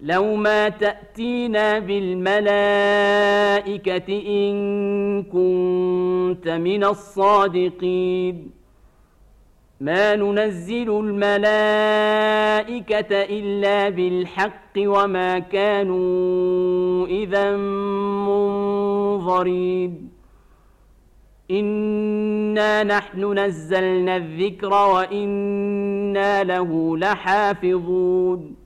لو ما تأتينا بالملائكة إن كنت من الصادقين. ما ننزل الملائكة إلا بالحق وما كانوا إذا منظرين. إنا نحن نزلنا الذكر وإنا له لحافظون.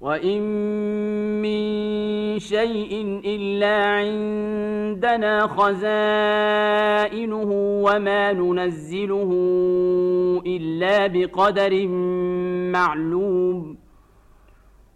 وان من شيء الا عندنا خزائنه وما ننزله الا بقدر معلوم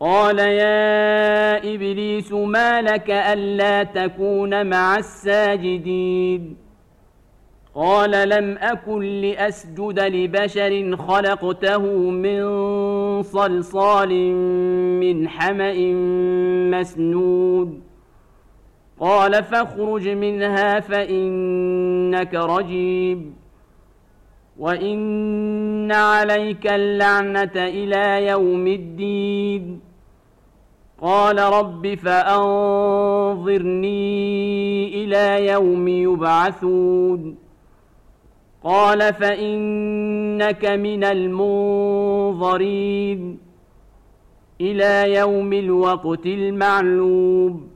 قال يا إبليس ما لك ألا تكون مع الساجدين؟ قال لم أكن لأسجد لبشر خلقته من صلصال من حمأ مسنود. قال فاخرج منها فإنك رجيم وان عليك اللعنه إلى يوم الدين. قال رب فانظرني إلى يوم يبعثون. قال فانك من المنظرين. إلى يوم الوقت المعلوم.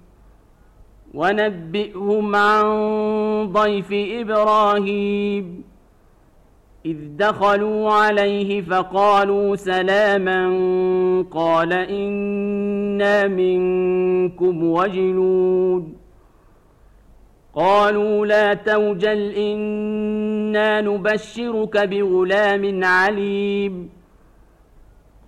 ونبئهم عن ضيف إبراهيم. إذ دخلوا عليه فقالوا سلاما قال إنا منكم وجلون قالوا لا توجل إنا نبشرك بغلام عليم.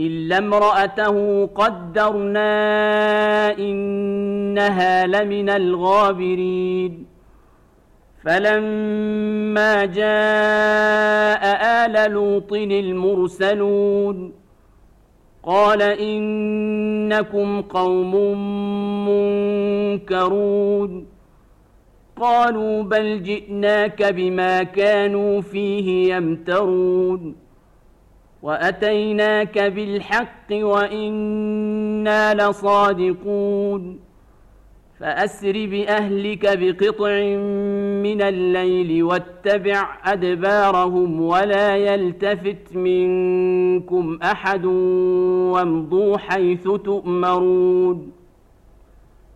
إلا امرأته قدرنا إنها لمن الغابرين. فلما جاء آل لوط المرسلون قال إنكم قوم منكرون. قالوا بل جئناك بما كانوا فيه يمترون. وأتيناك بالحق وإنا لصادقون. فأسر بأهلك بقطع من الليل واتبع أدبارهم ولا يلتفت منكم أحد وامضوا حيث تؤمرون.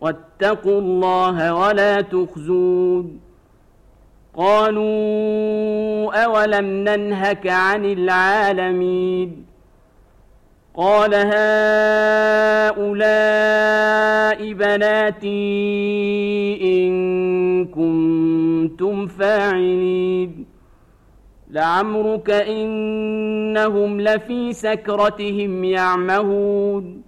واتقوا الله ولا تخزون. قالوا أولم ننهك عن العالمين؟ قال هؤلاء بناتي إن كنتم فاعلين. لعمرك إنهم لفي سكرتهم يعمهون.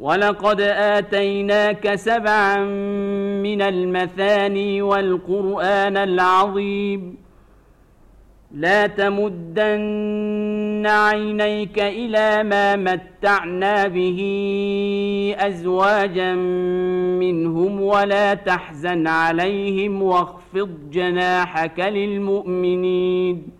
ولقد آتيناك سبعا من المثاني والقرآن العظيم لا تمدن عينيك إلى ما متعنا به أزواجا منهم ولا تحزن عليهم واخفض جناحك للمؤمنين